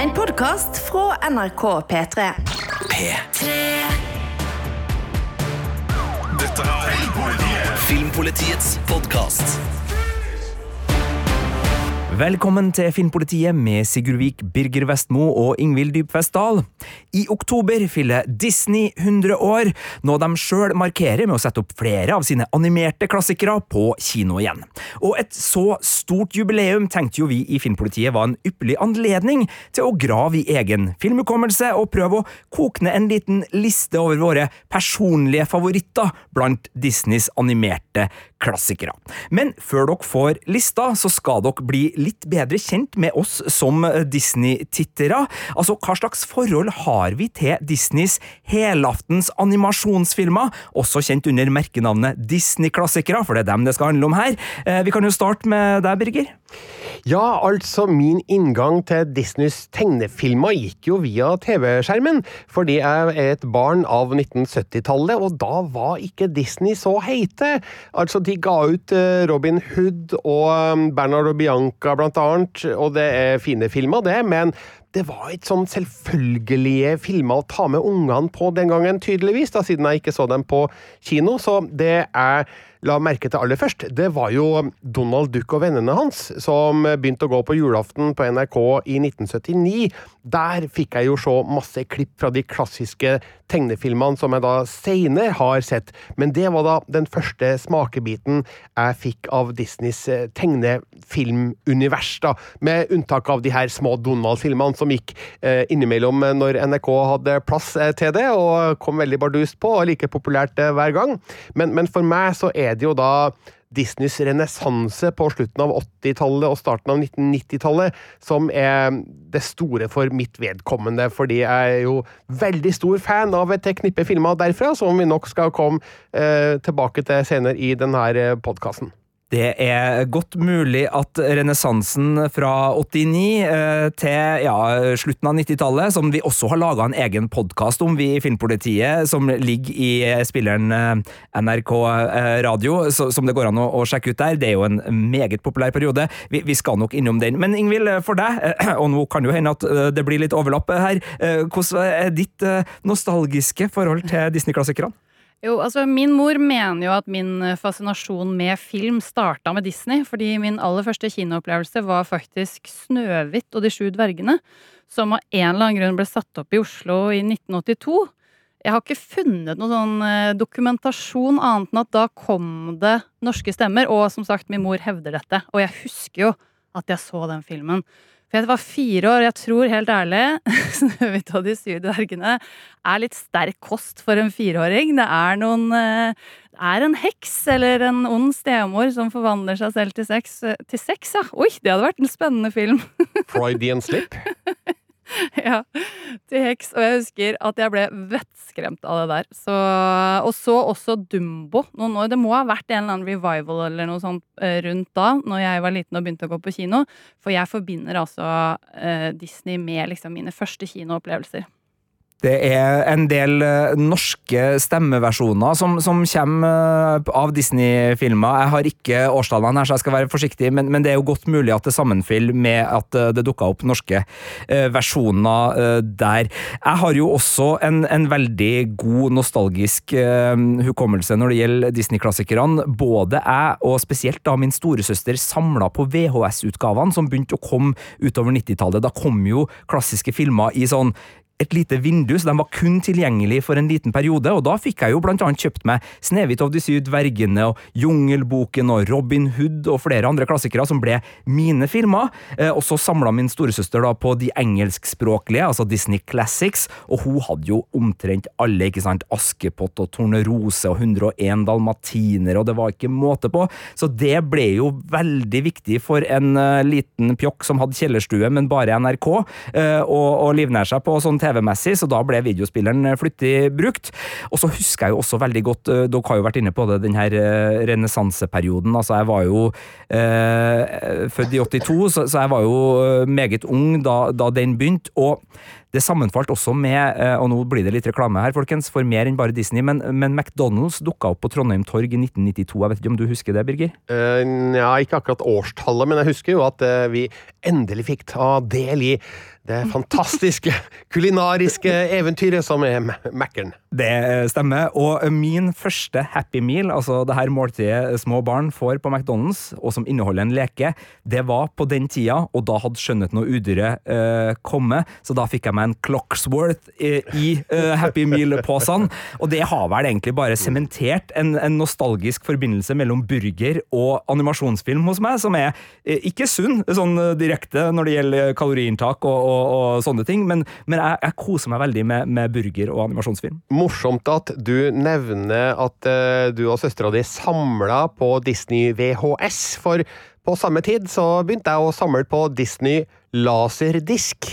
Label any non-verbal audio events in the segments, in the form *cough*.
En podkast fra NRK P3. P3. Dette er Filmpolitiets podkast. Velkommen til Filmpolitiet med Sigurd Vik, Birger Vestmo og Ingvild Dybfest Dahl. I oktober fyller Disney 100 år, noe de sjøl markerer med å sette opp flere av sine animerte klassikere på kino igjen. Og et så stort jubileum tenkte jo vi i Filmpolitiet var en ypperlig anledning til å grave i egen filmhukommelse og prøve å koke ned en liten liste over våre personlige favoritter blant Disneys animerte klassikere. Men før dere får lista, så skal dere bli litt bedre kjent med oss som Disney-tittere. Altså, hva slags forhold har vi til Disneys helaftens animasjonsfilmer, også kjent under merkenavnet Disney-klassikere, for det er dem det skal handle om her. Eh, Vi kan jo starte med deg, Birger. Ja, altså min inngang til Disneys tegnefilmer gikk jo via TV-skjermen, fordi jeg er et barn av 1970-tallet, og da var ikke Disney så heite. Altså, de ga ut eh, Robin Hood og um, Bernard og Bianca blant annet, og det er fine filmer det, men det var ikke sånn selvfølgelige filmer å ta med ungene på den gangen, tydeligvis, da, siden jeg ikke så dem på kino, så det jeg la merke til aller først, det var jo Donald Duck og vennene hans, som begynte å gå på julaften på NRK i 1979. Der fikk jeg jo se masse klipp fra de klassiske tegnefilmene som jeg da senere har sett, men det var da den første smakebiten jeg fikk av Disneys eh, tegnefilmunivers, da, med unntak av de her små Donald-filmene som gikk eh, innimellom når NRK hadde plass eh, til det, og kom veldig bardust på, og like populært eh, hver gang. Men, men for meg så er det jo da Disneys renessanse på slutten av 80-tallet og starten av 1990-tallet som er det store for mitt vedkommende, fordi jeg er jo veldig stor fan av et knippe filmer derfra, som vi nok skal komme eh, tilbake til senere i denne podkasten. Det er godt mulig at renessansen fra 89 eh, til ja, slutten av 90-tallet, som vi også har laga en egen podkast om, vi i Filmpolitiet, som ligger i spilleren eh, NRK eh, Radio, som det går an å, sjekke ut der. Det er jo en meget populær periode. Vi, skal nok innom den. Men Ingvild, for deg, og nå kan jo hende at det blir litt overlapp her, hvordan er ditt nostalgiske forhold til Disney-klassikerne? Jo, altså Min mor mener jo at min fascinasjon med film starta med Disney. Fordi min aller første kinoopplevelse var faktisk 'Snøhvit og de sju dvergene'. Som av en eller annen grunn ble satt opp i Oslo i 1982. Jeg har ikke funnet noen sånn dokumentasjon annet enn at da kom det norske stemmer. Og som sagt, min mor hevder dette. Og jeg husker jo at jeg så den filmen. For jeg var fire år, og jeg tror helt ærlig *laughs* 'Snøhvit og de syv dvergene' er litt sterk kost for en fireåring. Det er noen Det er en heks eller en ond stemor som forvandler seg selv til sex. Til sex, ja! Oi, det hadde vært en spennende film. *laughs* Freudian slip? *laughs* ja, til heks. Og jeg husker at jeg ble vettskremt av det der. Så, og så også Dumbo noen år. Det må ha vært en eller annen revival eller noe sånt eh, rundt da, når jeg var liten og begynte å gå på kino. For jeg forbinder altså eh, Disney med liksom mine første kinoopplevelser. Det er en del uh, norske stemmeversjoner som, som kommer uh, av Disney-filmer. Jeg har ikke årstallene her, så jeg skal være forsiktig, men, men, det er jo godt mulig at det sammenfaller med at uh, det dukka opp norske versjoner der. Jeg har jo også en, en veldig god nostalgisk hukommelse når det gjelder Disney-klassikerne. Både jeg og spesielt da min storesøster samla på VHS-utgavene som begynte å komme utover 90-tallet. Da kom jo klassiske filmer i sånn et lite vindu, så de var kun tilgjengelig for en liten periode, og da fikk jeg jo blant annet kjøpt meg Snehvit og de syv dvergene og Jungelboken og Robin Hood og flere andre klassikere som ble mine filmer, eh, og så samla min storesøster da på de engelskspråklige, altså Disney Classics, og hun hadde jo omtrent alle, ikke sant, Askepott og Tornerose og 101 dalmatiner, og det var ikke måte på, så det ble jo veldig viktig for en uh, liten pjokk som hadde kjellerstue, men bare NRK, uh, å livnære seg på sånn TV-messig, så da ble videospilleren flyttig brukt. Og så husker jeg jo også veldig godt, dere har jo vært inne på det, den her renessanseperioden. Altså, jeg var jo eh, født i 82, så, så, jeg var jo meget ung da, da den begynte. og det sammenfalt også med, eh, og nå blir det litt reklame her, folkens, for mer enn bare Disney, men, men McDonald's dukka opp på Trondheim Torg i 1992. Jeg vet ikke om du husker det, Birger? Uh, ja, ikke akkurat årstallet, men jeg husker jo at uh, vi endelig fikk ta del i det fantastiske *laughs* kulinariske eventyret som er Mækkern. Det eh, stemmer. Og min første Happy Meal, altså det her måltidet små barn får på McDonald's, og som inneholder en leke, det var på den tida, og da hadde Skjønnheten og udyret eh, kommet, så da fikk jeg meg en Clocksworth i, i eh, Happy Meal-posene. Og det har vel egentlig bare sementert en, en nostalgisk forbindelse mellom burger og animasjonsfilm hos meg, som er eh, ikke sunn sånn eh, direkte når det gjelder kaloriinntak og, og, og sånne ting, men, men jeg, jeg koser meg veldig med, med burger og animasjonsfilm. Morsomt at du nevner at uh, du og søstera di samla på Disney VHS, for på samme tid så begynte jeg å samle på Disney laserdisk.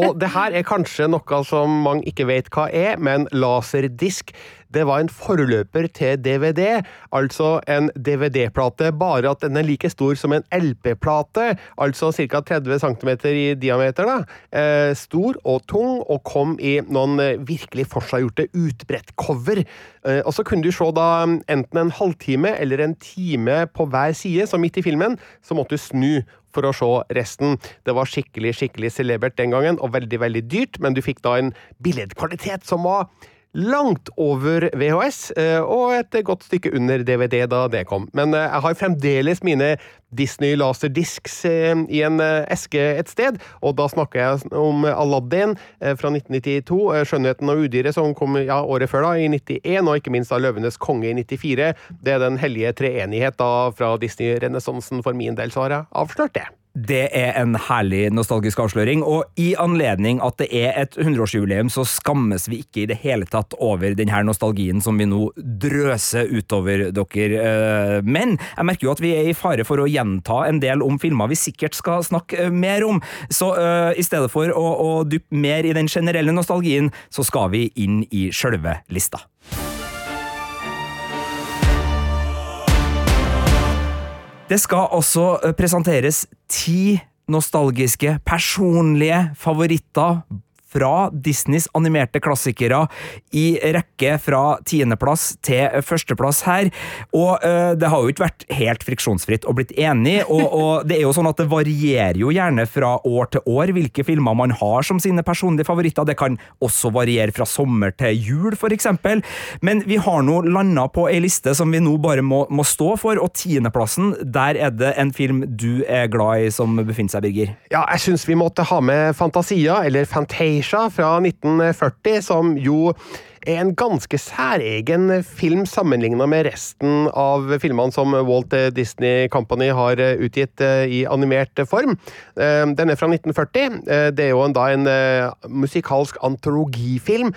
Og det her er kanskje noe som mange ikke vet hva er, men laserdisk det var en forløper til DVD, altså en DVD-plate, bare at den er like stor som en LP-plate, altså ca. 30 cm i diameter. da. Eh, stor og tung, og kom i noen eh, virkelig forseggjorte utbrettcover. Eh, og så kunne du se da enten en halvtime eller en time på hver side, så midt i filmen så måtte du snu for å se resten. Det var skikkelig skikkelig celebert den gangen, og veldig veldig dyrt, men du fikk da en billedkvalitet som var langt over VHS, eh, og et godt stykke under DVD da det kom. Men eh, jeg har fremdeles mine Disney Laserdiscs eh, i en eske et sted, og da snakker jeg om Aladdin fra 1992, eh, Skjønnheten og udyret som kom ja, året før, da, i 91, og ikke minst da Løvenes konge i 94. Det er den hellige treenighet da fra Disney-renessansen. For min del så har jeg avslørt det. Det er en herlig nostalgisk avsløring, og i anledning at det er et 100-årsjubileum, så skammes vi ikke i det hele tatt over denne nostalgien som vi nå drøser utover dere. Eh, Men jeg merker jo at vi er i fare for å gjenta en del om filmer vi sikkert skal snakke eh, mer om, så eh, i stedet for å, å dyppe mer i den generelle nostalgien, så skal vi inn i sjølve lista. Det skal også eh, presenteres ti nostalgiske, personlige favoritter fra Disneys animerte klassikere i rekke fra tiendeplass til førsteplass her. Og uh, det har jo ikke vært helt friksjonsfritt å blitt enig, og, og det er jo sånn at det varierer jo gjerne fra år til år hvilke filmer man har som sine personlige favoritter. Det kan også variere fra sommer til jul, eksempel. Men vi har nå landa på ei liste som vi nå bare må, må stå for, og tiendeplassen, der er det en film du er glad i som befinner seg, Birger. Ja, jeg syns vi måtte ha med Fantasia, eller Fantasia, fra 1940, som jo er en ganske særegen film sammenligna med resten av filmene som Walt Disney Company har utgitt eh, i animert form. Eh, Den er fra 1940. Eh, Det er jo da en musikalsk antologifilm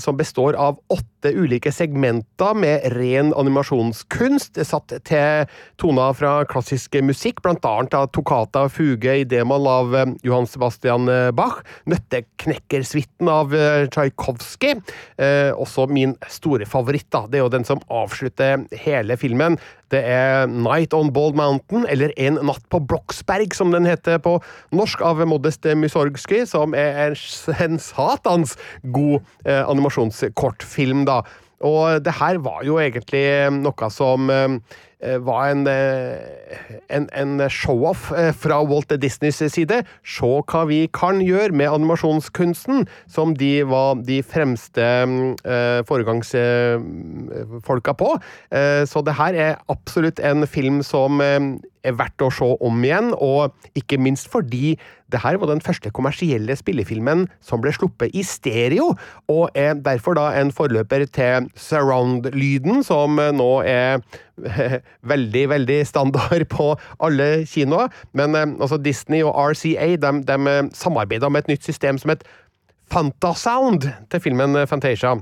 som består av åtte ulike segmenter med ren animasjonskunst, satt til toner fra klassisk musikk, blant annet av Toccata Fuge i D-moll av Johan Sebastian Bach, Nøtteknekkersuiten av Tsjajkovskij, eh, også min store favoritt, da. Det er jo den som avslutter hele filmen. Det er Night on Bald Mountain, eller En natt på Bloksberg, som den heter på norsk, av Modest Musorgsky, som er en satans god eh, animasjonskortfilm, da. Og det her var jo egentlig noe som eh, var en, eh, en, en show-off eh, fra Walt Disneys side. Se hva vi kan gjøre med animasjonskunsten, som de var de fremste eh, foregangsfolka på. Eh, så det her er absolutt en film som eh, verdt å se om igjen, og ikke minst fordi det her var den første kommersielle spillefilmen som ble sluppet i stereo, og er derfor da en forløper til surround-lyden, som nå er *laughs* veldig, veldig standard på alle kinoer. Men eh, altså Disney og RCA de, de samarbeider med et nytt system som het Fantasound til filmen Fantasia.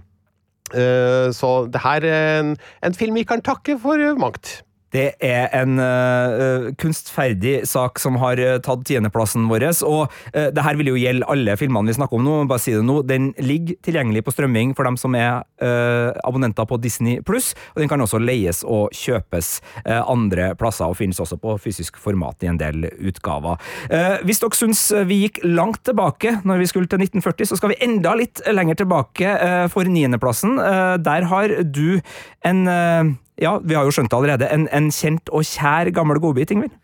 Eh, Så det her er en, en film vi kan takke for mangt. Det er en uh, kunstferdig sak som har uh, tatt tiendeplassen vår. Og uh, det her vil jo gjelde alle filmene vi snakker om nå. bare si det nå. Den ligger tilgjengelig på strømming for dem som er abonnenter på Disney pluss. Og den kan også leies og kjøpes andre plasser, og finnes også på fysisk format i en del utgaver. hvis dere syns vi gikk langt tilbake når vi skulle til 1940, så skal vi enda litt lenger tilbake for niendeplassen. der har du en ja, vi har jo skjønt det allerede, en, en kjent og kjær gammel godbit, Ingvild?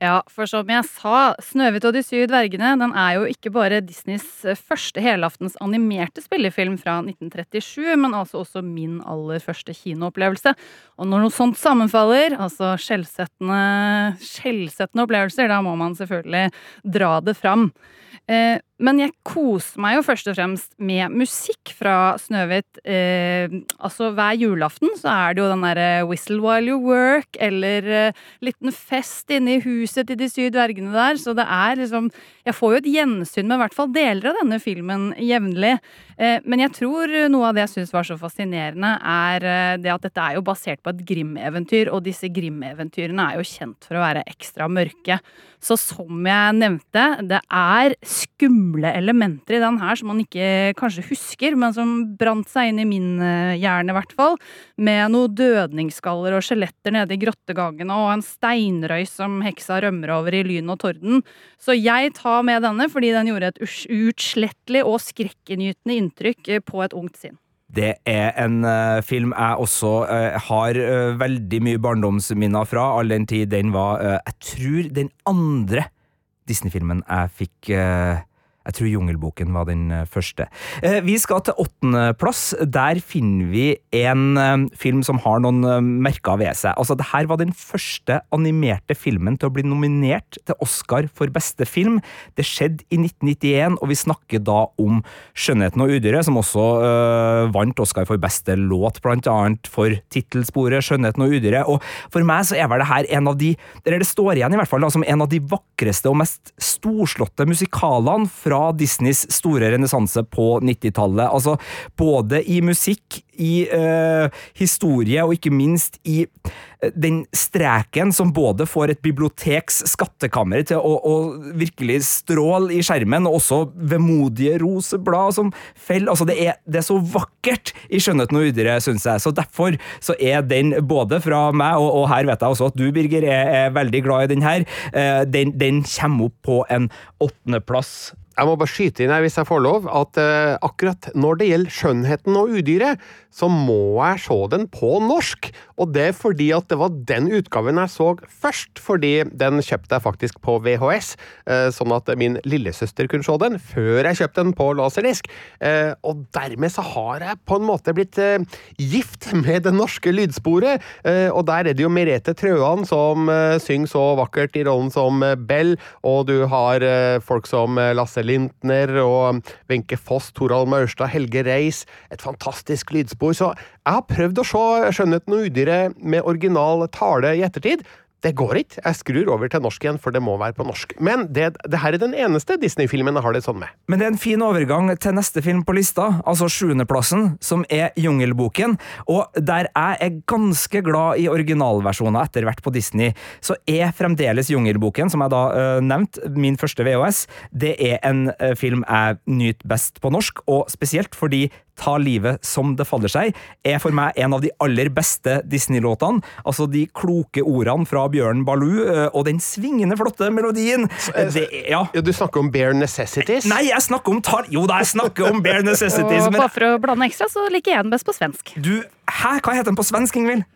Ja, for som jeg sa, 'Snøhvit og de syv dvergene' den er jo ikke bare Disneys eh, første helaftens animerte spillefilm fra 1937, men altså også min aller første kinoopplevelse. Og når noe sånt sammenfaller, altså skjellsettende, opplevelser, da må man selvfølgelig dra det fram. Eh, men jeg koser meg jo først og fremst med musikk fra Snøhvit. Eh, altså hver julaften så er det jo den derre 'Whistle While You Work' eller eh, liten fest inne i huset til de syv dvergene der. Så det er liksom Jeg får jo et gjensyn med i hvert fall deler av denne filmen jevnlig. Men jeg tror noe av det jeg syns var så fascinerende, er det at dette er jo basert på et Grim-eventyr, og disse Grim-eventyrene er jo kjent for å være ekstra mørke. Så som jeg nevnte, det er skumle elementer i den her som man ikke kanskje husker, men som brant seg inn i min eh, hjerne, i hvert fall. Med noen dødningsskaller og skjeletter nede i grottegangene og en steinrøys som heksa rømmer over i lyn og torden. Så jeg tar med denne fordi den gjorde et uutslettelig og skrekkinngytende inntrykk eh, på et ungt sinn. Det er en uh, film jeg også uh, har uh, veldig mye barndomsminner fra, all den tid den var Jeg tror den andre Disney-filmen jeg fikk jeg tror Jungelboken var den eh, første. Eh, vi skal til åttendeplass. Der finner vi en eh, film som har noen merker ved seg. Altså, det var den første animerte filmen til å bli nominert til Oscar for beste film. Det skjedde i 1991, og vi snakker da om 'Skjønnheten og udyret', som også øh, vant Oscar for beste låt, blant annet for tittelsporet 'Skjønnheten og udyret'. Og for meg så er vel det en av de, eller det står igjen i hvert fall, da, som en av de vakreste og mest storslåtte musikalene fra Disneys store renessanse på 90-tallet. Altså både i musikk, i uh, historie og ikke minst i uh, den streken som både får et biblioteks skattekammer til å, å virkelig stråle i skjermen, og også vemodige roseblad som faller. Altså, det er, det er så vakkert i 'Skjønnheten og udyret', syns jeg. Så derfor så er den, både fra meg, og, og her vet jeg også at du, Birger, er, er veldig glad i den her, uh, den, den kommer opp på en åttendeplass jeg må bare skyte inn her, hvis jeg får lov, at uh, akkurat når det gjelder skjønnheten og udyret, så må jeg se den på norsk. Og det er fordi at det var den utgaven jeg så først, fordi den kjøpte jeg faktisk på VHS, uh, sånn at min lillesøster kunne se den, før jeg kjøpte den på laserdisk. Uh, og dermed så har jeg på en måte blitt gift *laughs* med det norske lydsporet, og der er det jo Merete Trøan som synger så vakkert i rollen som Bell, og du har folk som Lasse Lintner og Wenche Foss, Torald Maurstad, Helge Reis. Et fantastisk lydspor. Så jeg har prøvd å se 'Skjønnheten og udyret' med original tale i ettertid. Det går ikke. Jeg skrur over til norsk igjen, for det må være på norsk. Men det, det her er den eneste Disney-filmen jeg har det sånn med. Men det er en fin overgang til neste film på lista, altså sjuendeplassen, som er Jungelboken. Og der jeg er ganske glad i originalversjoner etter hvert på Disney, så er fremdeles Jungelboken, som jeg da uh, nevnte, min første VHS, det er en uh, film jeg nyter best på norsk, og spesielt fordi Ta livet som det faller seg, er for meg en av de aller beste Disney-låtene. Altså de kloke ordene fra Bjørn Baloo, eh, og den svingende flotte melodien. Det, ja. ja. Du snakker om Bare Necessities? Nei, jeg snakker om tar... Jo da, jeg snakker om Bare Necessities. og bare for å blande ekstra, så liker jeg den best på svensk. Du, hæ? Hva heter den på svensk, Ingvild?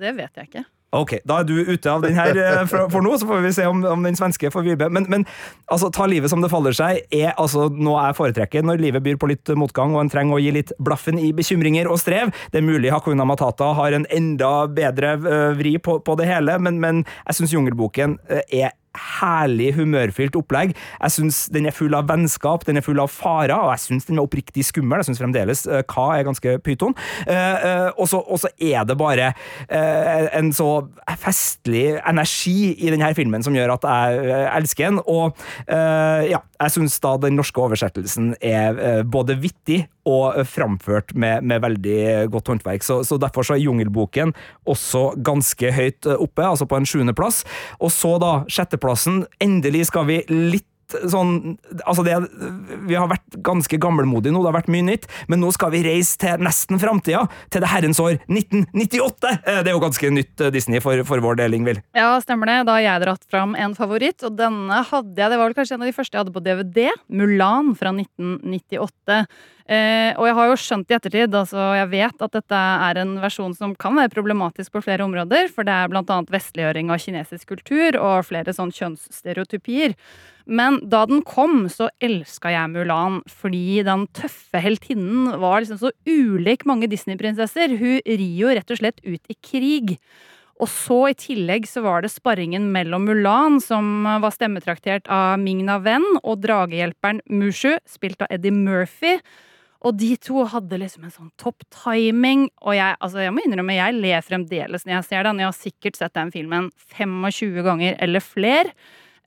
Det vet jeg ikke. Ok, da er du ute av den her eh, for, for nå, så får vi se om, om den svenske får vibe. Men, men altså, ta livet som det faller seg er altså noe jeg foretrekker når livet byr på litt motgang og en trenger å gi litt blaffen i bekymringer og strev. Det er mulig Hakuna Matata har en enda bedre uh, vri på, på, det hele, men, men jeg syns Jungelboken uh, er herlig humørfylt opplegg. Jeg syns den er full av vennskap, den er full av farer, og jeg syns den er oppriktig skummel. Jeg syns fremdeles uh, Ka er ganske pyton. Uh, uh, og så er det bare en så festlig energi i denne filmen som gjør at jeg elsker den. Og ja, jeg syns da den norske oversettelsen er både vittig og eh, framført med, med veldig godt håndverk. Så, så derfor så er Jungelboken også ganske høyt eh, oppe, altså på en sjuendeplass. Og så da, sjetteplassen. Endelig skal vi litt sånn Altså, det, vi har vært ganske gammelmodige nå, det har vært mye nytt, men nå skal vi reise til nesten framtida, til det herrens år 1998! Eh, Det er jo ganske nytt eh, Disney for, for vår del, Ingvild. Ja, stemmer det. Da har jeg dratt fram en favoritt, og denne hadde jeg Det var vel kanskje en av de første jeg hadde på DVD. Mulan fra 1998. Eh, og jeg har jo skjønt i ettertid, altså jeg vet at dette er en versjon som kan være problematisk på flere områder, for det er blant annet vestliggjøring av kinesisk kultur og flere sånn kjønnsstereotypier. Men da den kom, så elska jeg Mulan fordi den tøffe heltinnen var liksom så ulik mange Disney-prinsesser. Hun rir jo rett og slett ut i krig. Og så i tillegg så var det sparringen mellom Mulan, som var stemmetraktert av Mingna Wen, og dragehjelperen Mushu, spilt av Eddie Murphy. Og de to hadde liksom en sånn topp timing. Og jeg, altså jeg må innrømme, jeg ler fremdeles når jeg ser den. Jeg har sikkert sett den filmen 25 ganger eller flere.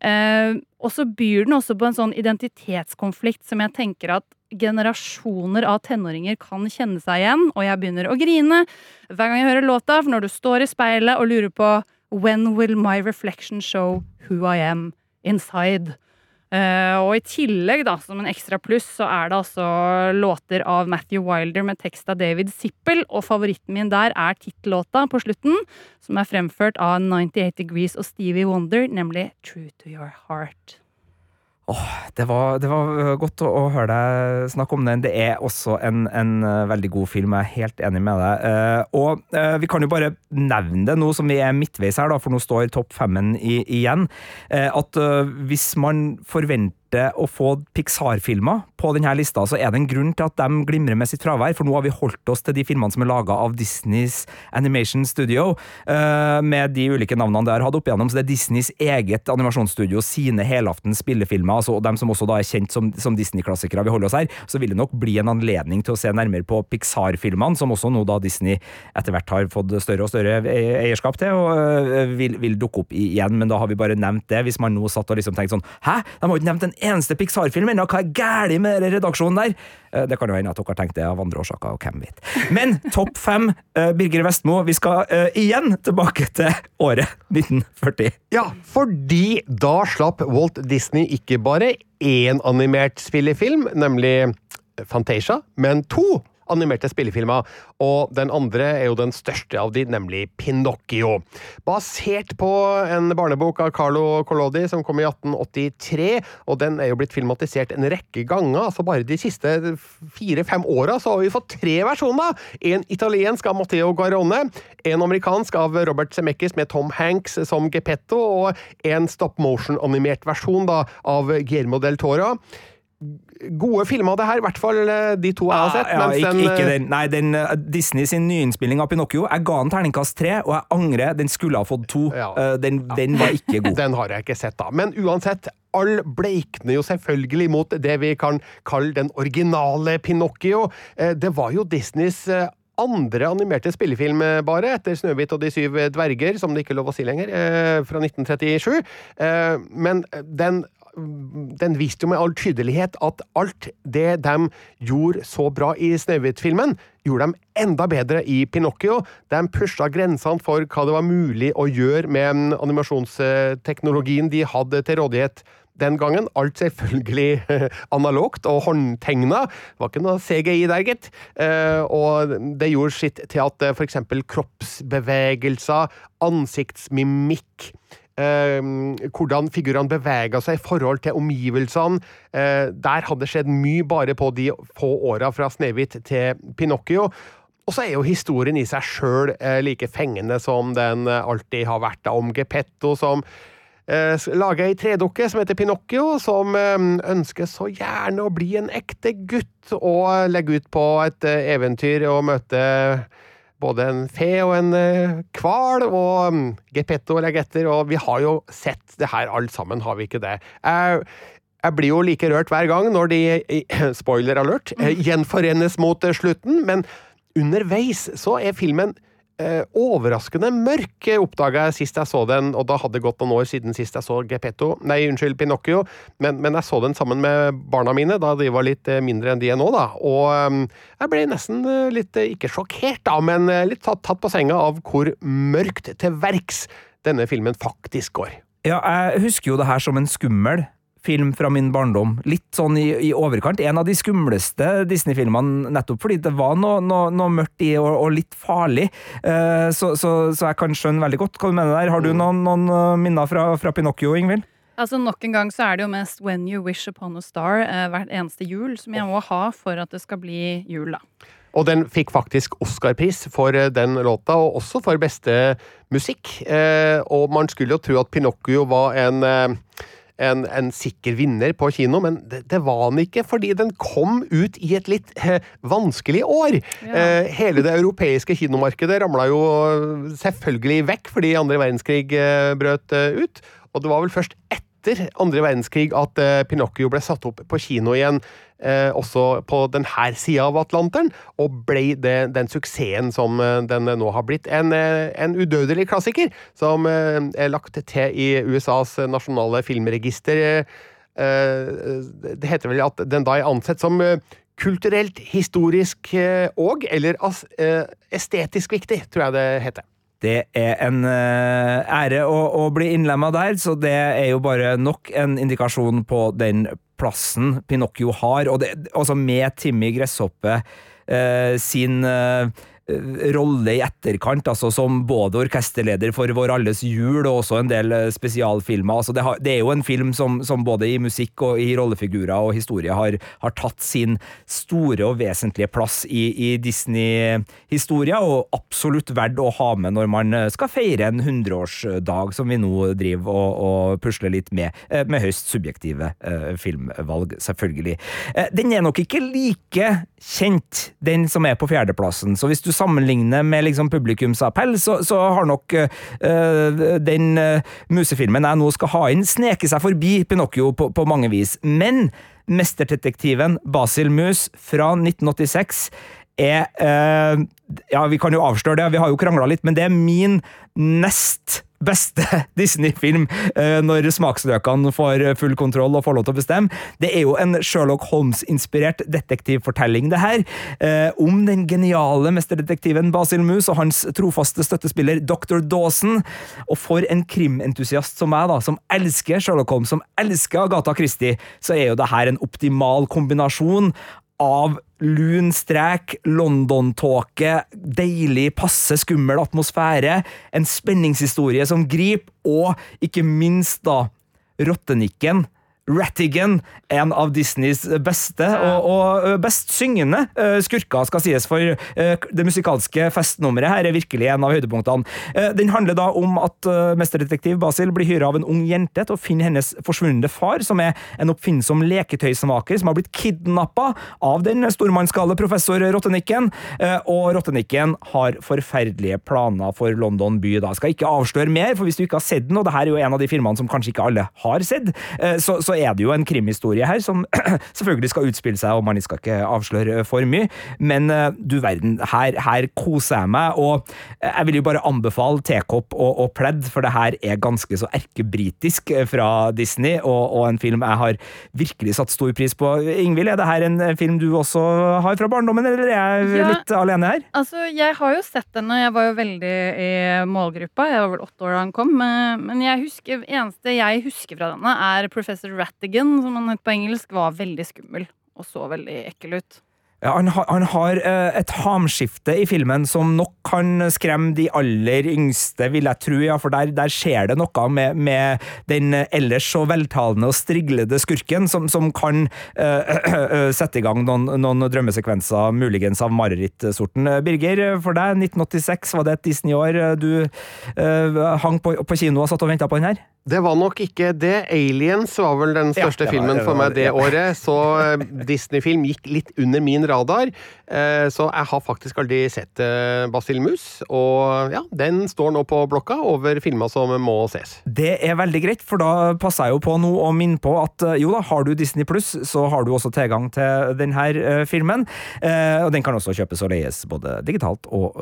Eh, og så byr den også på en sånn identitetskonflikt som jeg tenker at generasjoner av tenåringer kan kjenne seg igjen, og jeg begynner å grine hver gang jeg hører låta, for når du står i speilet og lurer på When will my reflection show who I am inside? Eh, og i tillegg, da, som en ekstra pluss, så er det altså låter av Matthew Wilder med tekst av David Zippel, og favoritten min der er tittellåta på slutten, som er fremført av 98 Degrees og Stevie Wonder, nemlig True to Your Heart. Det var, det var øh, godt å, å høre deg snakke om den. Det er også en, en øh, veldig god film, jeg er helt enig med deg. Eh, og eh, vi kan jo bare nevne det nå som vi er midtveis her, da, for nå står topp femmen i, igjen, eh, at øh, hvis man forventer å få Pixar-filmer på denne lista, så er det en grunn til at de glimrer med sitt fravær, for nå har vi holdt oss til de filmene som er laga av Disneys Animation Studio, eh, med de ulike navnene det har hatt opp igjennom, så det er Disneys eget animasjonsstudio, sine helaftens spillefilmer, altså, dem som også da er kjent som, som Disney-klassikere vi holder oss her, så vil det nok bli en anledning til å se nærmere på Pixar-filmene, som også nå da Disney etter hvert har fått større og større e- eierskap til, og øh, vil, vil dukke opp igjen, men da har vi bare nevnt det, hvis man nå satt og liksom tenkte sånn, hæ, de har jo ikke nevnt en eneste Pixar-film ennå, hva er gærlig med denne redaksjonen der? Eh, Det kan jo hende at dere har tenkt det av andre årsaker, og hvem vet. Men topp fem, eh, Birger Vestmo, vi skal uh, igjen tilbake til året 1940. Ja, fordi da slapp Walt Disney ikke bare én animert spillefilm, nemlig Fantasia, men to animerte spillefilmer, og den andre er jo den største av de, nemlig Pinocchio. Basert på en barnebok av Carlo Collodi som kom i 1883, og den er jo blitt filmatisert en rekke ganger, altså bare de siste fire-fem åra så har vi fått tre versjoner! En italiensk av Matteo Garone, en amerikansk av Robert Zemeckis med Tom Hanks som Geppetto, og en stop motion-animert versjon da, av Guillermo del Toro gode filmer, det her. I hvert fall eh, de to jeg har sett. Ja, Ja, ikke, den, ikke eh, den. Nei, den uh, Disney sin nyinnspilling av Pinocchio. Jeg ga den terningkast tre, og jeg angrer. Den skulle ha fått to. Ja. Den, den var ikke god. *laughs* Den har jeg ikke sett, da. Men uansett, all bleikner jo selvfølgelig mot det vi kan kalle den originale Pinocchio. Eh, Det var jo Disneys eh, andre animerte spillefilm eh, bare, etter 'Snøhvit og de syv dverger', som det ikke er lov å si lenger, eh, fra 1937. Eh, Men den den viste jo med all tydelighet at alt det de gjorde så bra i Snøhvit-filmen, gjorde de enda bedre i Pinocchio. De pusha grensene for hva det var mulig å gjøre med animasjonsteknologien de hadde til rådighet den gangen. Alt selvfølgelig *laughs* analogt og håndtegna. Det var ikke noe CGI der, gitt. Eh, Og det gjorde sitt til at f.eks. for eksempel kroppsbevegelser, ansiktsmimikk eh, hvordan figurene bevega seg i forhold til omgivelsene. Eh, der hadde skjedd mye bare på de få åra fra Snehvit til Pinocchio. Og så er jo historien i seg sjøl eh, like fengende som den eh, alltid har vært, om Geppetto som eh, lager ei tredukke som heter Pinocchio, som eh, ønsker så gjerne å bli en ekte gutt og legge ut på et eh, eventyr og møte både en fe og en eh, hval, og mm, Geppetto legger etter, og vi har jo sett det her alt sammen, har vi ikke det? Jeg, jeg blir jo like rørt hver gang når de, eh, *clears throat* spoiler alert, eh, gjenforenes mot eh, slutten, men underveis så er filmen eh, overraskende mørk, oppdaga jeg sist jeg så den, og da hadde det gått noen år siden sist jeg så Gepetto, nei, unnskyld, Pinocchio, men, men jeg så den sammen med barna mine da de var litt eh, mindre enn de er nå, da, og eh, jeg ble nesten eh, litt, eh, ikke sjokkert da, men eh, litt tatt, tatt på senga av hvor mørkt til verks denne filmen faktisk går. Ja, jeg husker jo det her som en skummel film fra min barndom. Litt sånn i, i overkant. En av de skumleste Disney-filmene nettopp fordi det var noe, noe, noe mørkt i og, og litt farlig. Eh, så, så, så jeg kan skjønne veldig godt hva du mener der. Har du noen, noen eh, minner fra, fra Pinocchio, Ingvild? Altså Nok en gang så er det jo mest 'When You Wish Upon a Star' eh, hvert eneste jul som jeg må ha for at det skal bli jul, da. Og den fikk faktisk Oscar-pris for eh, den låta, og også for beste musikk. Eh, og man skulle jo tro at Pinocchio var en, eh, en, en sikker vinner på kino, men det, det var han ikke, fordi den kom ut i et litt eh, vanskelig år. Ja. Eh, hele det europeiske kinomarkedet ramla jo selvfølgelig vekk fordi andre verdenskrig eh, brøt eh, ut, og det var vel først etter andre verdenskrig at eh, Pinocchio ble satt opp på kino igjen, eh, også på denne sida av Atlanteren, og ble det, den suksessen som eh, den nå har blitt. En, en udødelig klassiker som er lagt til i USAs nasjonale filmregister. Det heter vel at den da er ansett som kulturelt, historisk og eller estetisk viktig, tror jeg det heter. Det er en eh, ære å, å bli innlemma der, så det er jo bare nok en indikasjon på den plassen Pinocchio har, og det, også med Timmy Gresshoppe eh, sin eh, rolle i etterkant, altså som både orkesterleder for Vår alles jul og også en del eh, spesialfilmer. Altså det, har, det er jo en film som, som både i musikk og i rollefigurer og historie har, har tatt sin store og vesentlige plass i, i Disney-historia, og absolutt verdt å ha med når man eh, skal feire en hundreårsdag, som vi nå driver og, og pusler litt med, eh, med høyst subjektive eh, filmvalg, selvfølgelig. Eh, den er nok ikke like kjent, den som er på fjerdeplassen, så hvis du sammenligner med liksom publikumsappell, så, så har nok øh, den øh, musefilmen jeg nå skal ha inn, sneket seg forbi Pinocchio på, på mange vis. Men mesterdetektiven Basil Mus fra 1986 er øh, Ja, vi kan jo avsløre det, vi har jo krangla litt, men det er min nest beste *laughs* Disney-film eh, når smaksløkene får full kontroll og får lov til å bestemme. Det er jo en Sherlock Holmes-inspirert detektivfortelling, det her, eh, om den geniale mesterdetektiven Basil Mus og hans trofaste støttespiller Dr. Dawson. Og for en krimentusiast som meg, da, som elsker Sherlock Holmes, som elsker Agatha Christie, så er jo det her en optimal kombinasjon av lun strek, London-tåke, deilig, passe skummel atmosfære, en spenningshistorie som griper, og ikke minst da Rottenikken. Rattigan, en av Disneys beste og, og best syngende skurker, skal sies, for det musikalske festnummeret her er virkelig en av høydepunktene. Den handler da om at mesterdetektiv Basil blir hyra av en ung jente til å finne hennes forsvunne far, som er en oppfinnsom leketøysmaker som har blitt kidnappa av den stormannsgale professor Rottenikken, og Rottenikken har forferdelige planer for London by. da. Skal ikke avsløre mer, for hvis du ikke har sett den, og det her er jo en av de filmene som kanskje ikke alle har sett, så, så, så er det jo en krimhistorie her som *clears throat* selvfølgelig skal utspille seg, og man skal ikke avsløre for mye, men eh, du verden, her, her koser jeg meg, og jeg vil jo bare anbefale tekopp og, og pledd, for det her er ganske så erkebritisk eh, fra Disney, og, og en film jeg har virkelig satt stor pris på. Ingvild, er det her en film du også har fra barndommen, eller er jeg Ja. litt alene her? Altså, Jeg har jo sett den, og jeg var jo veldig i målgruppa. Jeg var vel åtte år da han kom. Men jeg husker, eneste jeg husker fra denne, er Professor Rattigan, som han het på engelsk, var veldig skummel. Og så veldig ekkel ut. Ja, han, har- han har eh, et hamskifte i filmen som nok kan skremme de aller yngste, vil jeg tro, ja, for der, der skjer det noe med, med den ellers så veltalende og striglede skurken, som, som kan eh, *clears throat* sette i gang noen, noen drømmesekvenser, muligens av marerittsorten. Birger, for deg, 1986, var det et Disney-år du eh, hang på, på kino og satt og venta på den her? Det var nok ikke det. Aliens var vel den Ja, største det var- filmen for meg det ja. året, så eh, Disney-film gikk litt under min radar. Eh, Så jeg har faktisk aldri sett eh, Basil Mus, og ja, den står nå på blokka over filmer som må ses. Det er veldig greit, for da passer jeg jo på nå å minne på at jo da, har du Disney Pluss, så har du også tilgang til denne filmen. Og den kan også kjøpes og leies både digitalt og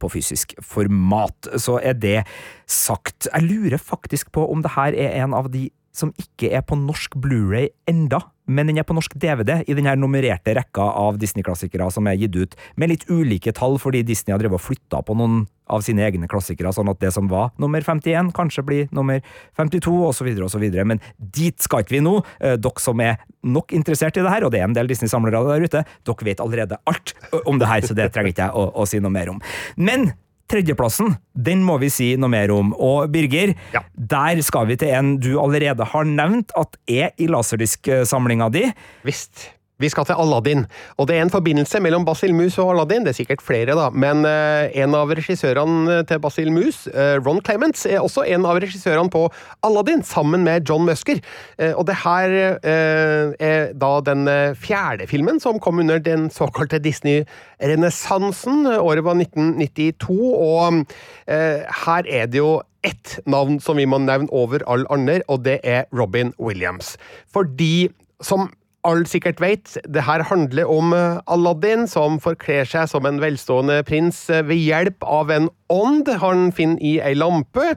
på fysisk format. Så er det sagt. Jeg lurer faktisk på om det her er en av de som ikke er på norsk Blu-ray enda, men den er på norsk DVD i den her nummererte rekka av Disney-klassikere som er gitt ut, med litt ulike tall, fordi Disney har drevet og flytta på noen av sine egne klassikere, sånn at det som var nummer 51, kanskje blir nummer 52, osv., osv. Men dit skal ikke vi nå. Eh, Dere som er nok interessert i det her, og det er en del Disney-samlere der ute, dere vet allerede alt om det her, så det trenger ikke jeg å, å si noe mer om. Men Tredjeplassen, den må vi si noe mer om. Og Birger, Ja. der skal vi til en du allerede har nevnt at er i laserdisk-samlinga di. Visst. Vi skal til Aladdin, og det er en forbindelse mellom Basil Mus og Aladdin. Det er sikkert flere, da, men eh, en av regissørene til Basil Mus, eh, Ron Clements, er også en av regissørene på Aladdin, sammen med John Musker. Eh, og det her er da den fjerde filmen som kom under den såkalte Disney-renessansen. Året var 1992, og her er det jo ett navn som vi må nevne over all andre, og det er Robin Williams. Fordi, som alle sikkert vet, det her handler om eh, Aladdin, som forkler seg som en velstående prins eh, ved hjelp av en ånd han finner i ei lampe.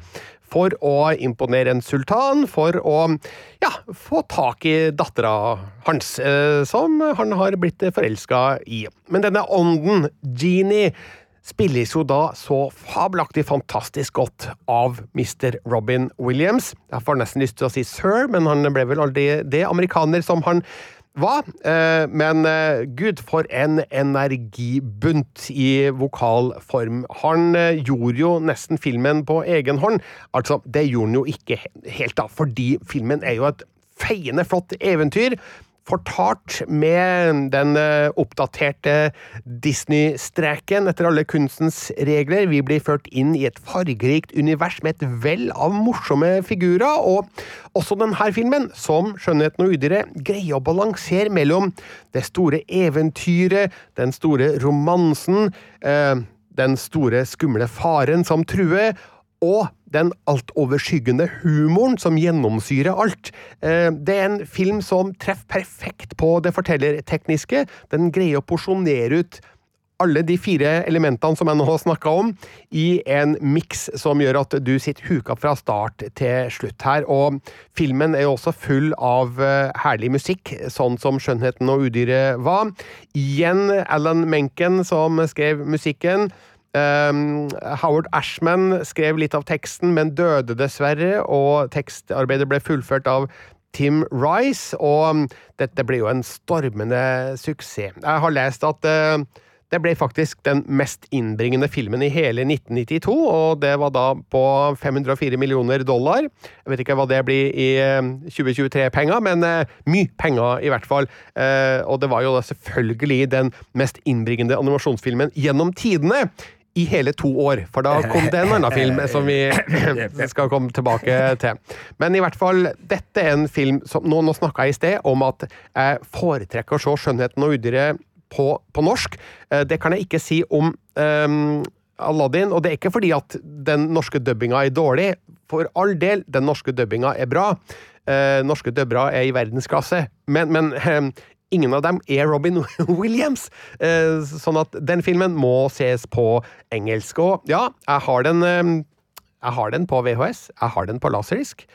For å imponere en sultan, for å ja, få tak i dattera hans, eh, som han har blitt forelska i. Men denne ånden, Genie, spilles jo da så fabelaktig fantastisk godt av Mr. Robin Williams. Jeg får nesten lyst til å si sir, men han ble vel aldri det amerikaner som han var. Eh, Men eh, gud, for en energibunt i vokalform. Han eh, gjorde jo nesten filmen på egen hånd. Altså, det gjorde han jo ikke helt, da, fordi filmen er jo et feiende flott eventyr fortalt med den eh, oppdaterte Disney-streken etter alle kunstens regler. Vi blir ført inn i et fargerikt univers med et vell av morsomme figurer, og også denne filmen, som Skjønnheten og udyret, greier å balansere mellom det store eventyret, den store romansen, eh, den store skumle faren som truer, og den altoverskyggende humoren som gjennomsyrer alt. Eh, Det er en film som treffer perfekt på det fortellertekniske. Den greier å porsjonere ut alle de fire elementene som jeg nå har snakka om, i en miks som gjør at du sitter huka fra start til slutt her. Og filmen er jo også full av eh, herlig musikk, sånn som 'Skjønnheten og udyret' var. Igjen Alan Menken som skrev musikken. Um, Howard Ashman skrev litt av teksten, men døde dessverre, og tekstarbeidet ble fullført av Tim Rice, og um, dette ble jo en stormende suksess. Jeg har lest at uh, det ble faktisk den mest innbringende filmen i hele 1992, og det var da på 504 millioner dollar. Jeg vet ikke hva det blir i eh, 2023-penger, men eh, mye penger i hvert fall. Eh, og det var jo da selvfølgelig den mest innbringende animasjonsfilmen gjennom tidene. I hele to år, for da kom det en annen film som vi skal komme tilbake til. Men i hvert fall, dette er en film som Nå, nå snakka jeg i sted om at jeg foretrekker å se 'Skjønnheten og udyret' på, på norsk. Eh, Det kan jeg ikke si om um, Aladdin, og det er ikke fordi at den norske dubbinga er dårlig. For all del, den norske dubbinga er bra. Eh, norske dubbere er i verdensklasse, men, men ehm, ingen av dem er Robin *laughs* Williams. Eh, sånn at den filmen må ses på engelsk. Og ja, jeg har den ehm, jeg har den på VHS, jeg har den på laserdisk,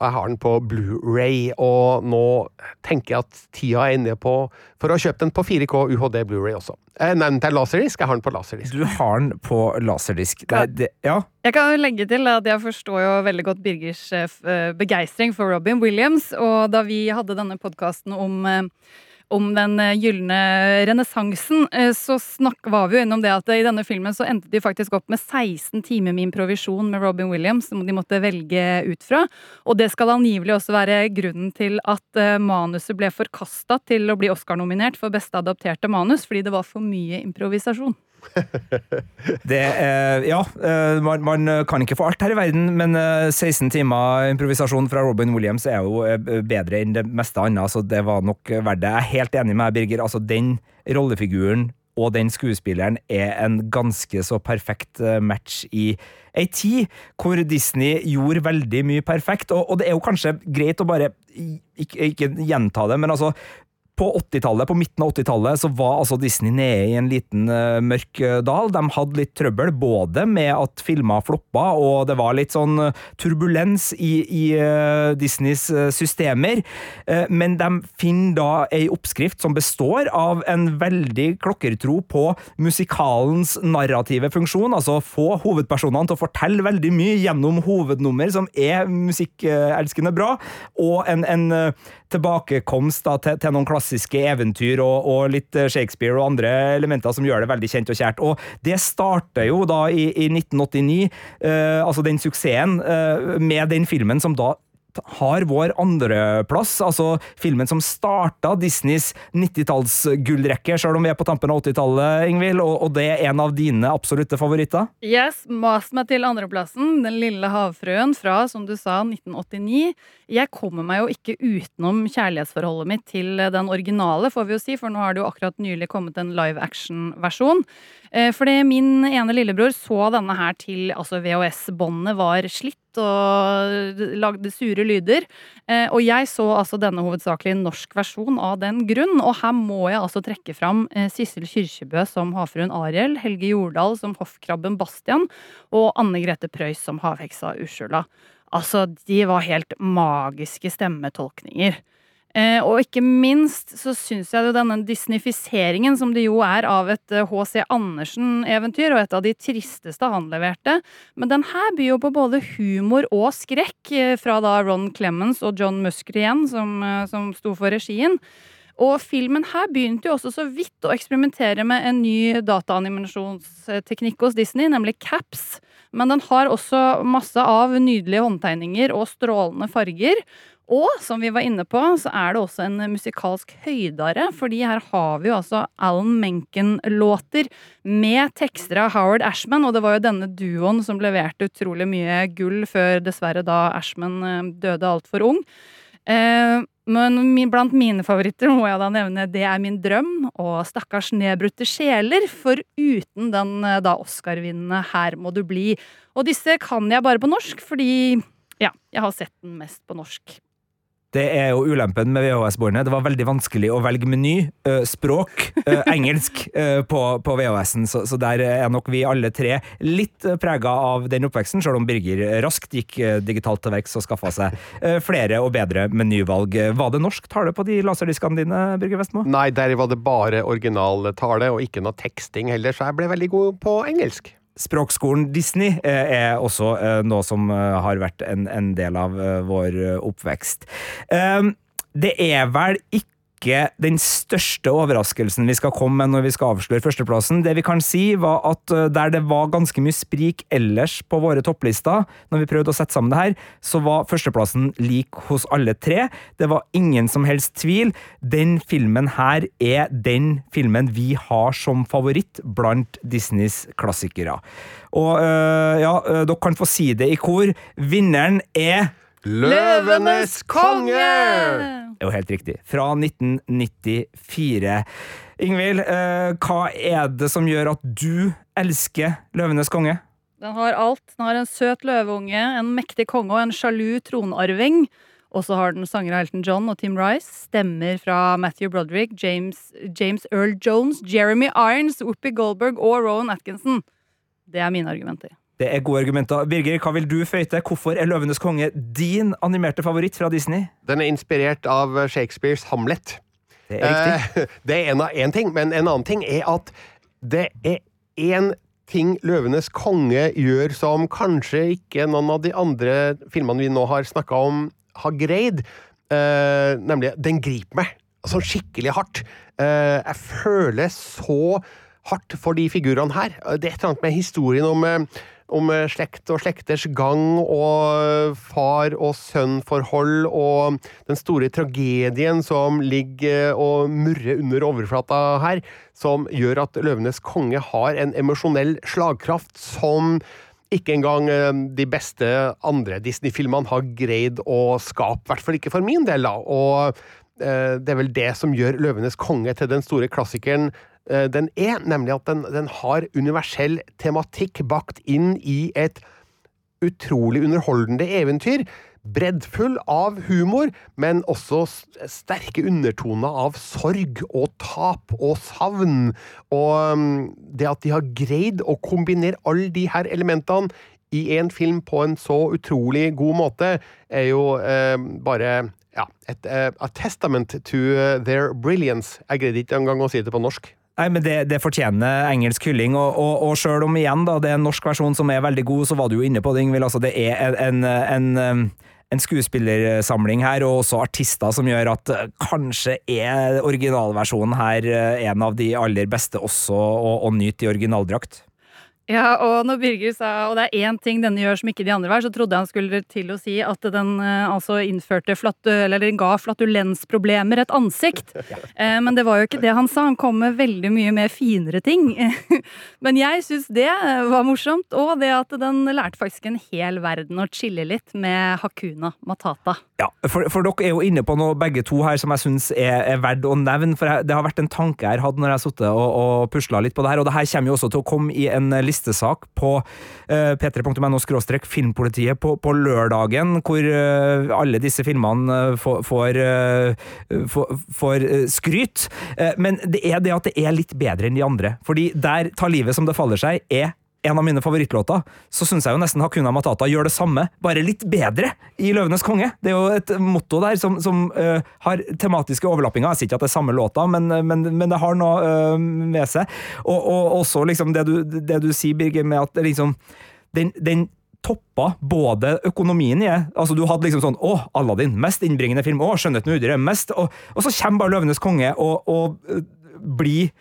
og jeg har den på Blu-ray, og nå tenker jeg at tida er inne på for å kjøpe den på 4K UHD Blu-ray også. Eh, nei, den er laserdisk, jeg har den på laserdisk. Du har den på laserdisk. Det, det, ja. Jeg kan legge til at jeg forstår jo veldig godt Birgers eh, eh, begeistring for Robin Williams. Og da vi hadde denne podkasten om, eh, om den eh, gylne renessansen, eh, så snakk, var vi jo innom det at i denne filmen så endte de faktisk opp med 16 timer med improvisjon med Robin Williams, som de måtte velge ut fra. Og det skal angivelig også være grunnen til at eh, manuset ble forkasta til å bli Oscar-nominert for beste adapterte manus, fordi det var for mye improvisasjon. *laughs* Det er, ja, eh, man, man kan ikke få alt her i verden, men eh, 16 timer improvisasjon fra Robin Williams er jo eh, bedre enn det meste annet, så det var nok verdt det. Jeg er helt enig med Birger. Altså, den rollefiguren og den skuespilleren er en ganske så perfekt eh, match i ei tid hvor Disney gjorde veldig mye perfekt, og, og det er jo kanskje greit å bare ikke, ikke gjenta det, men altså på 80-tallet, på midten av 80-tallet så var altså Disney nede i en liten uh, mørk uh, dal. De hadde litt trøbbel, både med at filmer floppa, og det var litt sånn uh, turbulens i, i Disneys systemer. men de finner da ei oppskrift som består av en veldig klokkertro på musikalens narrative funksjon, altså få hovedpersonene til å fortelle veldig mye gjennom hovednummer som er musikkelskende bra, og en, en tilbakekomst da, til, til noen klasser klassiske eventyr og, og, litt eh, Shakespeare og andre elementer som gjør det veldig kjent og kjært. Og det starter jo da i, i 1989, uh, altså den suksessen, uh, med den filmen som da har vår andreplass, altså filmen som starta Disneys 90-tallsgullrekke, sjøl om vi er på tampen av 80-tallet, Ingvild, og, og, det er en av dine absolutte favoritter? Yes, mas meg til andreplassen. Den lille havfrøen fra, som du sa, 1989. Jeg kommer meg jo ikke utenom kjærlighetsforholdet mitt til den originale, får vi jo si, for nå har det jo akkurat nylig kommet en live action-versjon. Eh, fordi min ene lillebror så denne her til altså VHS-båndet var slitt og lagde sure lyder. Eh, og jeg så altså denne hovedsakelig norsk versjon av den grunn. Og her må jeg altså trekke fram eh, Sissel Kyrkjebø som havfruen Ariel, Helge Jordal som hoffkrabben Bastian og Anne Grete Preus som havheksa Ursula. Altså, de var helt magiske stemmetolkninger. Eh, og ikke minst så syns jeg jo denne disnifiseringen som det jo er av et H.C. Eh, Andersen-eventyr, og et av de tristeste han leverte, men den her byr jo på både humor og skrekk, eh, fra da Ron Clemens og John Musker igjen, som, som sto for regien. Og filmen her begynte jo også så vidt å eksperimentere med en ny dataanimasjonsteknikk hos Disney, nemlig caps. Men den har også masse av nydelige håndtegninger og strålende farger. Og som vi var inne på, så er det også en musikalsk høydare, fordi her har vi jo altså Alan Menken-låter med tekster av Howard Ashman, og det var jo denne duoen som leverte utrolig mye gull før dessverre da Ashman eh, døde altfor ung. Eh, men blant mine favoritter må jeg da nevne Det er min drøm og Stakkars nedbrutte sjeler, for uten den eh, da Oscar-vinnende Her må du bli. Og disse kan jeg bare på norsk, fordi ja, jeg har sett den mest på norsk. Det er jo ulempen med VHS-båndet. Det var veldig vanskelig å velge meny. Språk, *laughs* engelsk, på, på VHS-en. Så, så, der er nok vi alle tre litt prega av den oppveksten, selv om Birger raskt gikk digitalt til verks og skaffa seg flere og bedre menyvalg. Var det norsk tale på de laserdiskene dine, Birger Vestmo? Nei, der var det bare original tale, og ikke noe teksting heller, så jeg ble veldig god på engelsk. Språkskolen Disney eh, er også eh, noe som eh, har vært en, en del av vår oppvekst. Det er vel ikke ikke den største overraskelsen vi skal komme med når vi skal avsløre førsteplassen. Det vi kan si, var at eh, der det var ganske mye sprik ellers på våre topplister, når vi prøvde å sette sammen det her, så var førsteplassen lik hos alle tre. Det var ingen som helst tvil. Den filmen her er den filmen vi har som favoritt blant Disneys klassikere. Og øh, ja, øh, dere kan få si det i kor. Vinneren er Løvenes konge! Det er jo helt riktig. Fra 1994. Ingvild, eh, hva er det som gjør at du elsker Løvenes konge? Den har alt. Den har en søt løveunge, en mektig konge og en sjalu tronarving. Og så har den sanger Elton John og Tim Rice. Stemmer fra Matthew Broderick, James, James Earl Jones, Jeremy Irons, Whoopi Goldberg og Rowan Atkinson. Det er mine argumenter. Det er gode argumenter. Birger, hva vil du føyte? Hvorfor er Løvenes konge din animerte favoritt fra Disney? Den er inspirert av Shakespeares Hamlet. Det er riktig. Eh, *laughs* det er en, en ting, men en annen ting er at det er én ting Løvenes konge gjør som kanskje ikke noen av de andre filmene vi nå har snakka om, har greid. Eh, nemlig, den griper meg sånn skikkelig hardt. Eh, jeg føler så hardt for de figurene her. Det er et eller annet med historien om eh, om eh, slekt og slekters gang og far og sønn-forhold og den store tragedien som ligger og murrer under overflata her, som gjør at Løvenes konge har en emosjonell slagkraft som ikke engang eh, de beste andre Disney-filmene har greid å skape, i hvert fall ikke for min del. da, og eh, det er vel det som gjør Løvenes konge til den store klassikeren eh, den er, nemlig at den, den har universell tematikk bakt inn i et utrolig underholdende eventyr. Breddfull av humor, men også sterke undertoner av sorg og tap og savn. Og um, det at de har greid å kombinere alle de her elementene i én film på en så utrolig god måte, er jo eh, bare ja, et eh, a testament to eh, their brilliance. Jeg greide ikke engang å si det på norsk. Nei, men det, det fortjener engelsk hylling, og, og, og sjøl om igjen da, det er en norsk versjon som er veldig god, så var du jo inne på det, Ingvild. Altså, det er en, en, en, en skuespillersamling her, og også artister, som gjør at eh, kanskje er originalversjonen her eh, en av de aller beste også å, å nyte i originaldrakt. Ja, og når Birger sa og det er én ting denne gjør som ikke de andre var, så trodde jeg han skulle til å si at den eh, altså innførte flatu, eller den ga flatulensproblemer et ansikt. *laughs* Eh, men det var jo ikke det han sa. Han kom med veldig mye mer finere ting. *laughs* men jeg syns det var morsomt, og det at den lærte faktisk en hel verden å chille litt med Hakuna Matata. Ja, for, for dere er jo inne på noe begge to her som jeg syns er, er verdt å nevne. For jeg, det har vært en tanke jeg har hatt når jeg har sittet og, og pusla litt på det her, og det her kommer jo også til å komme i en listesak på uh, p3.no filmpolitiet på, på lørdagen, hvor eh, alle disse filmene eh, får, får, eh, får, får eh, skryt. Eh, men det er det at det er litt bedre enn de andre. Fordi der tar livet som det faller seg, er en av mine favorittlåter, så syns jeg jo nesten Hakuna Matata gjør det samme, bare litt bedre, i Løvenes konge. Det er jo et motto der som, som uh, har tematiske overlappinger. Jeg sier ikke at det er samme låta, men, men, men det har noe uh, med seg. Og, og også liksom det du, det du sier, Birger, med at liksom den, den toppa både økonomien i det. Altså, du hadde liksom sånn Å, Aladdin, mest innbringende film. Å, Skjønnheten og udyret, mest og, og så kommer bare Løvenes konge og, og blir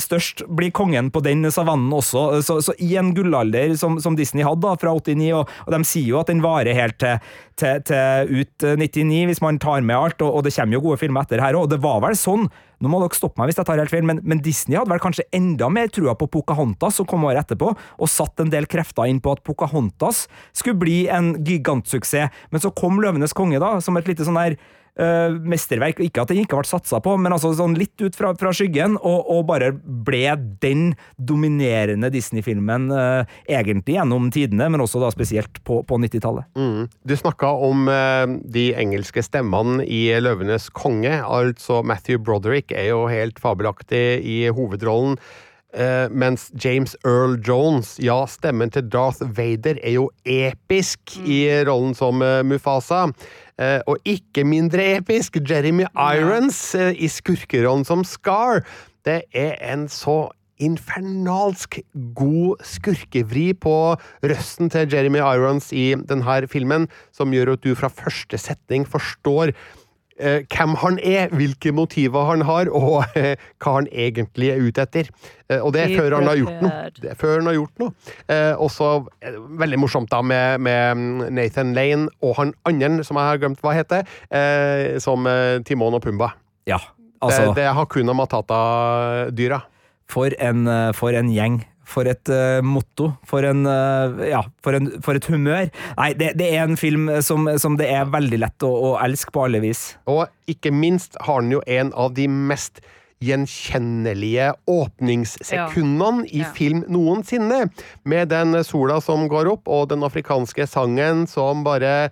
størst blir kongen på den savannen også. Så, så i en gullalder som, som Disney hadde da, fra 89, og, og de sier jo at den varer helt til, til, til ut eh, 99, hvis man tar med alt, og, og det kommer jo gode filmer etter her òg. Det var vel sånn, nå må dere stoppe meg hvis jeg tar helt feil, men, men Disney hadde vel kanskje enda mer trua på Pocahontas, som kom året etterpå, og satt en del krefter inn på at Pocahontas skulle bli en gigantsuksess. Men så kom Løvenes konge, da, som et lite sånn der uh, mesterverk. Ikke at den ikke ble satsa på, men altså sånn litt ut fra, fra skyggen, og, og, bare ble den dominerende Disney-filmen uh, egentlig gjennom tidene, men også da spesielt på, på 90-tallet. Mm. Du snakka om uh, de engelske stemmene i Løvenes konge. Altså Matthew Broderick er jo helt fabelaktig i hovedrollen. Eh, mens James Earl Jones, ja, stemmen til Darth Vader, er jo episk i rollen som uh, Mufasa. Uh, og ikke mindre episk, Jeremy Irons i skurkerollen som Scar. Det er en så infernalsk god skurkevri på røsten til Jeremy Irons i denne filmen, som gjør at du fra første setning forstår hvem han er, hvilke motiver han har, og eh, hva han egentlig er ute etter. Eh, og det er før han har gjort noe. Det er før han har gjort noe. Eh, også eh, veldig morsomt da med, med Nathan Lane og han andre, som jeg har glemt hva heter, eh, som eh, Timon og Pumba. Ja, altså det, det er Hakuna Matata-dyra. For en, eh, for en gjeng. For et uh, motto. For en uh, Ja, for, en, for et humør. Nei, det, det er en film som, som det er veldig lett å, å elske på alle vis. Og ikke minst har den jo en av de mest gjenkjennelige åpningssekundene i Ja. film noensinne. Med den sola som går opp, og den afrikanske sangen som bare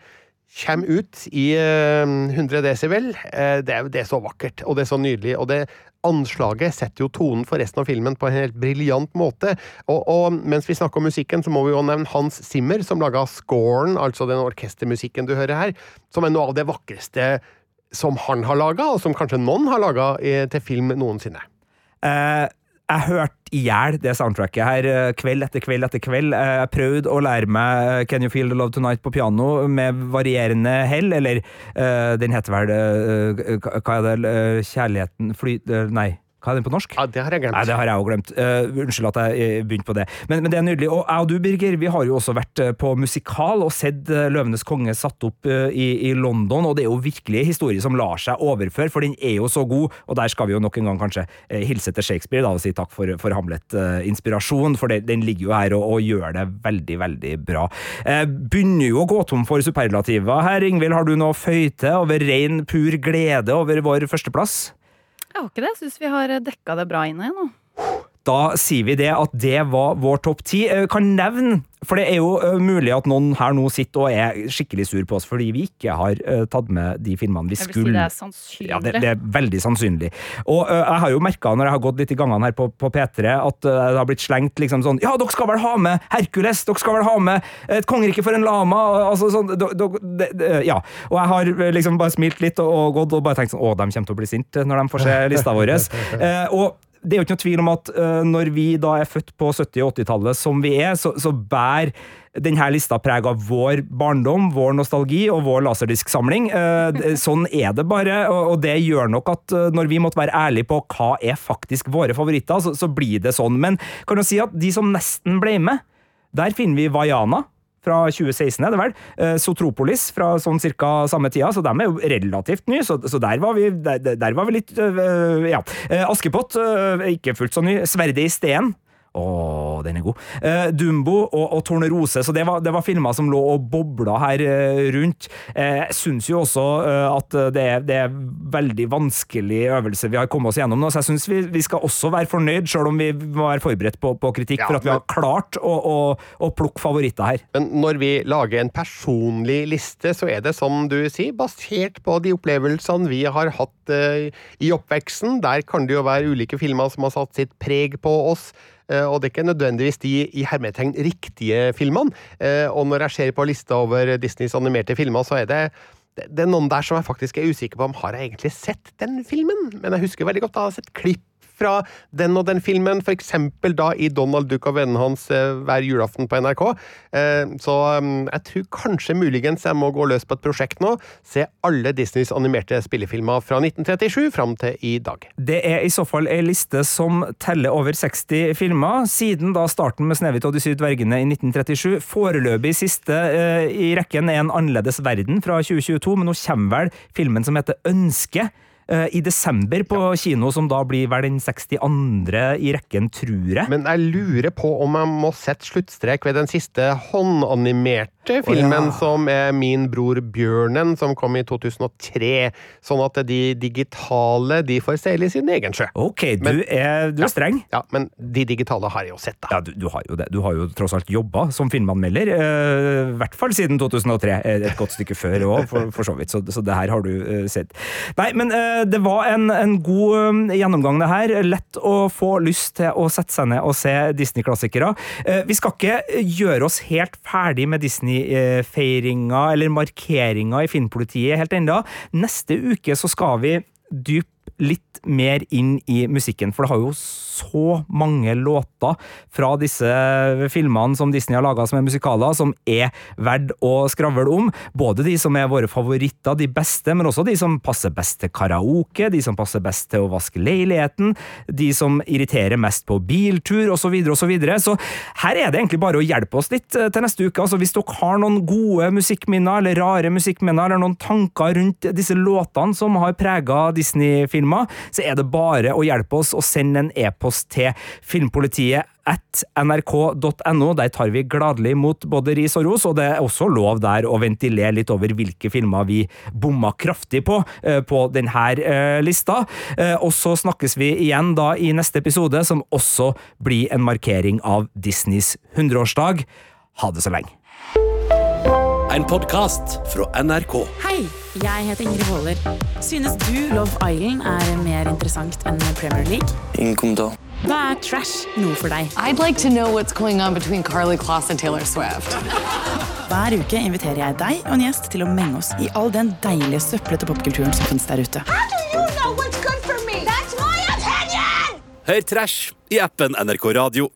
kommer ut i eh, 100 desibel. Eh, det, er, det så vakkert, og det er så nydelig. og det Anslaget setter jo tonen for resten av filmen på en helt briljant måte. Og, og mens vi snakker om musikken, så må vi jo nevne Hans Zimmer, som laga scoren, altså den orkestermusikken du hører her, som er noe av det vakreste som han har laga, og som kanskje noen har laga til film noensinne. Eh, jeg hørte i hjel det soundtracket her eh, kveld etter kveld etter kveld. Eh, Jeg prøvde å lære meg eh, Can You Feel The Love Tonight på piano med varierende hell, eller uh, den heter vel uh, Hva er det? Kjærligheten fly... Nei. Hva er den på norsk? Ja, det har jeg glemt. Nei, det har jeg òg glemt. Uh, unnskyld at jeg uh, begynte på det. Men, men, det er nydelig. Og jeg og du, Birger, vi har jo også vært uh, på musikal og sett Løvenes konge satt opp i, i, London, og det er jo virkelig en historie som lar seg overføre, for den er jo så god, og der skal vi jo nok en gang kanskje hilse til Shakespeare da, og si takk for, for Hamlet-inspirasjon, for det, den ligger jo her og, og, gjør det veldig, veldig bra. begynner jo å gå tom for superlativer her. Ingvild, har du noe til over ren, pur glede over vår førsteplass? Jeg har ikke det. Jeg syns vi har dekka det bra inn nå. Da sier vi det at det var vår topp ti. Eh, kan nevne, for det er jo uh, mulig at noen her nå sitter og er skikkelig sur på oss fordi vi ikke har uh, tatt med de filmene vi skulle. Jeg vil si det er sannsynlig. Ja, det, det er veldig sannsynlig. Og uh, jeg har jo merka når jeg har gått litt i gangene her på, på P3, at det har blitt slengt liksom sånn Ja, dere skal vel ha med Hercules! Dere skal vel ha med Et kongerike for en lama! Altså sånn do, do, de, de, Ja. Og jeg har liksom bare smilt litt og, og gått og bare tenkt sånn Å, de kommer til å bli sinte når de får se lista vår. *laughs* og det er jo ikke noe tvil om at uh, når vi da er født på 70- og 80-tallet som vi er, så, så bærer denne lista preg av vår barndom, vår nostalgi og vår laserdisksamling. Uh, sånn er det bare, og, og det gjør nok at uh, når vi måtte være ærlige på hva er faktisk våre favoritter, så, så blir det sånn. Men kan du si at de som nesten ble med, der finner vi Vaiana fra 2016, er det vel. Eh, Sotropolis fra sånn cirka samme tida, så de er jo relativt nye, så, så der, var vi, der, der, var vi, litt øh, Ja. Eh, Askepott, ikke fullt så ny. Sverdet i steen. Å, den er god. Eh, Dumbo og, og Tornerose, så det var, det var, filmer som lå og bobla her eh, rundt. Jeg jeg syns jo også at det er, det er veldig vanskelig øvelse vi har kommet oss gjennom nå, så jeg syns vi, vi, skal også være fornøyd, sjøl om vi må være forberedt på, på kritikk, ja, for at vi har klart å, å, å, plukke favoritter her. Men når vi lager en personlig liste, så er det som du sier, basert på de opplevelsene vi har hatt i oppveksten. Der kan det jo være ulike filmer som har satt sitt preg på oss. Eh, og det er ikke nødvendigvis de i hermetegn riktige filmene. Eh, og når jeg ser på lista over Disneys animerte filmer, så er det det er noen der som jeg faktisk er usikker på om har jeg egentlig sett den filmen. Men jeg husker veldig godt da jeg har sett klipp fra den og den filmen, f.eks. da i Donald Duck og vennene hans eh, hver julaften på NRK. Eh, så mm, jeg tror kanskje muligens jeg må gå løs på et prosjekt nå. Se alle Disneys animerte spillefilmer fra 1937 fram til i dag. Det er i så fall ei liste som teller over 60 filmer, siden da starten med 'Snehvit og de syv dvergene' i 1937. Foreløpig siste eh, i rekken er 'En annerledes verden' fra 2022, men nå kommer vel filmen som heter 'Ønske'. Eh, i desember på ja. kino, som da blir vel den 62. i rekken, tror jeg. Men jeg lurer på om jeg må sette sluttstrek ved den siste håndanimerte filmen, oh, ja. som er Min bror Bjørnen, som kom i 2003. Sånn at de digitale de får seile sin egen sjø. Ok, men, du, er, du er, streng. Ja, men de digitale har jeg jo sett, da. Ja, du, du har jo det. Du har jo tross alt jobba som filmanmelder. Eh, I hvert fall siden 2003. Et godt stykke før òg, for, for, så vidt. Så, så, det her har du uh, sett. Nei, men det var en, en god gjennomgang, det her. Lett å få lyst til å sette seg ned og se Disney-klassikere. Vi skal ikke gjøre oss helt ferdig med Disney-feiringa eller markeringa i Filmpolitiet helt ennå. Neste uke så skal vi dype litt mer inn i musikken, for det har jo så mange låter fra disse filmene som Disney har laga som er musikaler, som er verdt å skravle om. Både de som er våre favoritter, de beste, men også de som passer best til karaoke, de som passer best til å vaske leiligheten, de som irriterer mest på biltur, osv., osv. Så, videre. så her er det egentlig bare å hjelpe oss litt eh, til neste uke. Altså, hvis dere har noen gode musikkminner, eller rare musikkminner, eller noen tanker rundt disse låtene som har prega Disney-filmer, så er det bare å hjelpe oss å sende en e-post til filmpolitiet at nrk.no. Der tar vi gladelig imot både ris og ros, og det er også lov der å ventilere litt over hvilke filmer vi bomma kraftig på eh, på denne eh, lista. Eh, og så snakkes vi igjen da i neste episode, som også blir en markering av Disneys 100-årsdag. Ha det så lenge. En podkast fra NRK. Hei, jeg heter Ingrid Waaler. Synes du Love Island er mer interessant enn Premier League? Ingen kommentar. Da er trash noe for deg? I'd like to know what's going on between Carly Kloss and Taylor Swift. Hver uke inviterer jeg deg og en gjest til å menge oss i all den deilige søplete popkulturen som finnes der ute. Hør Trash i appen NRK Radio.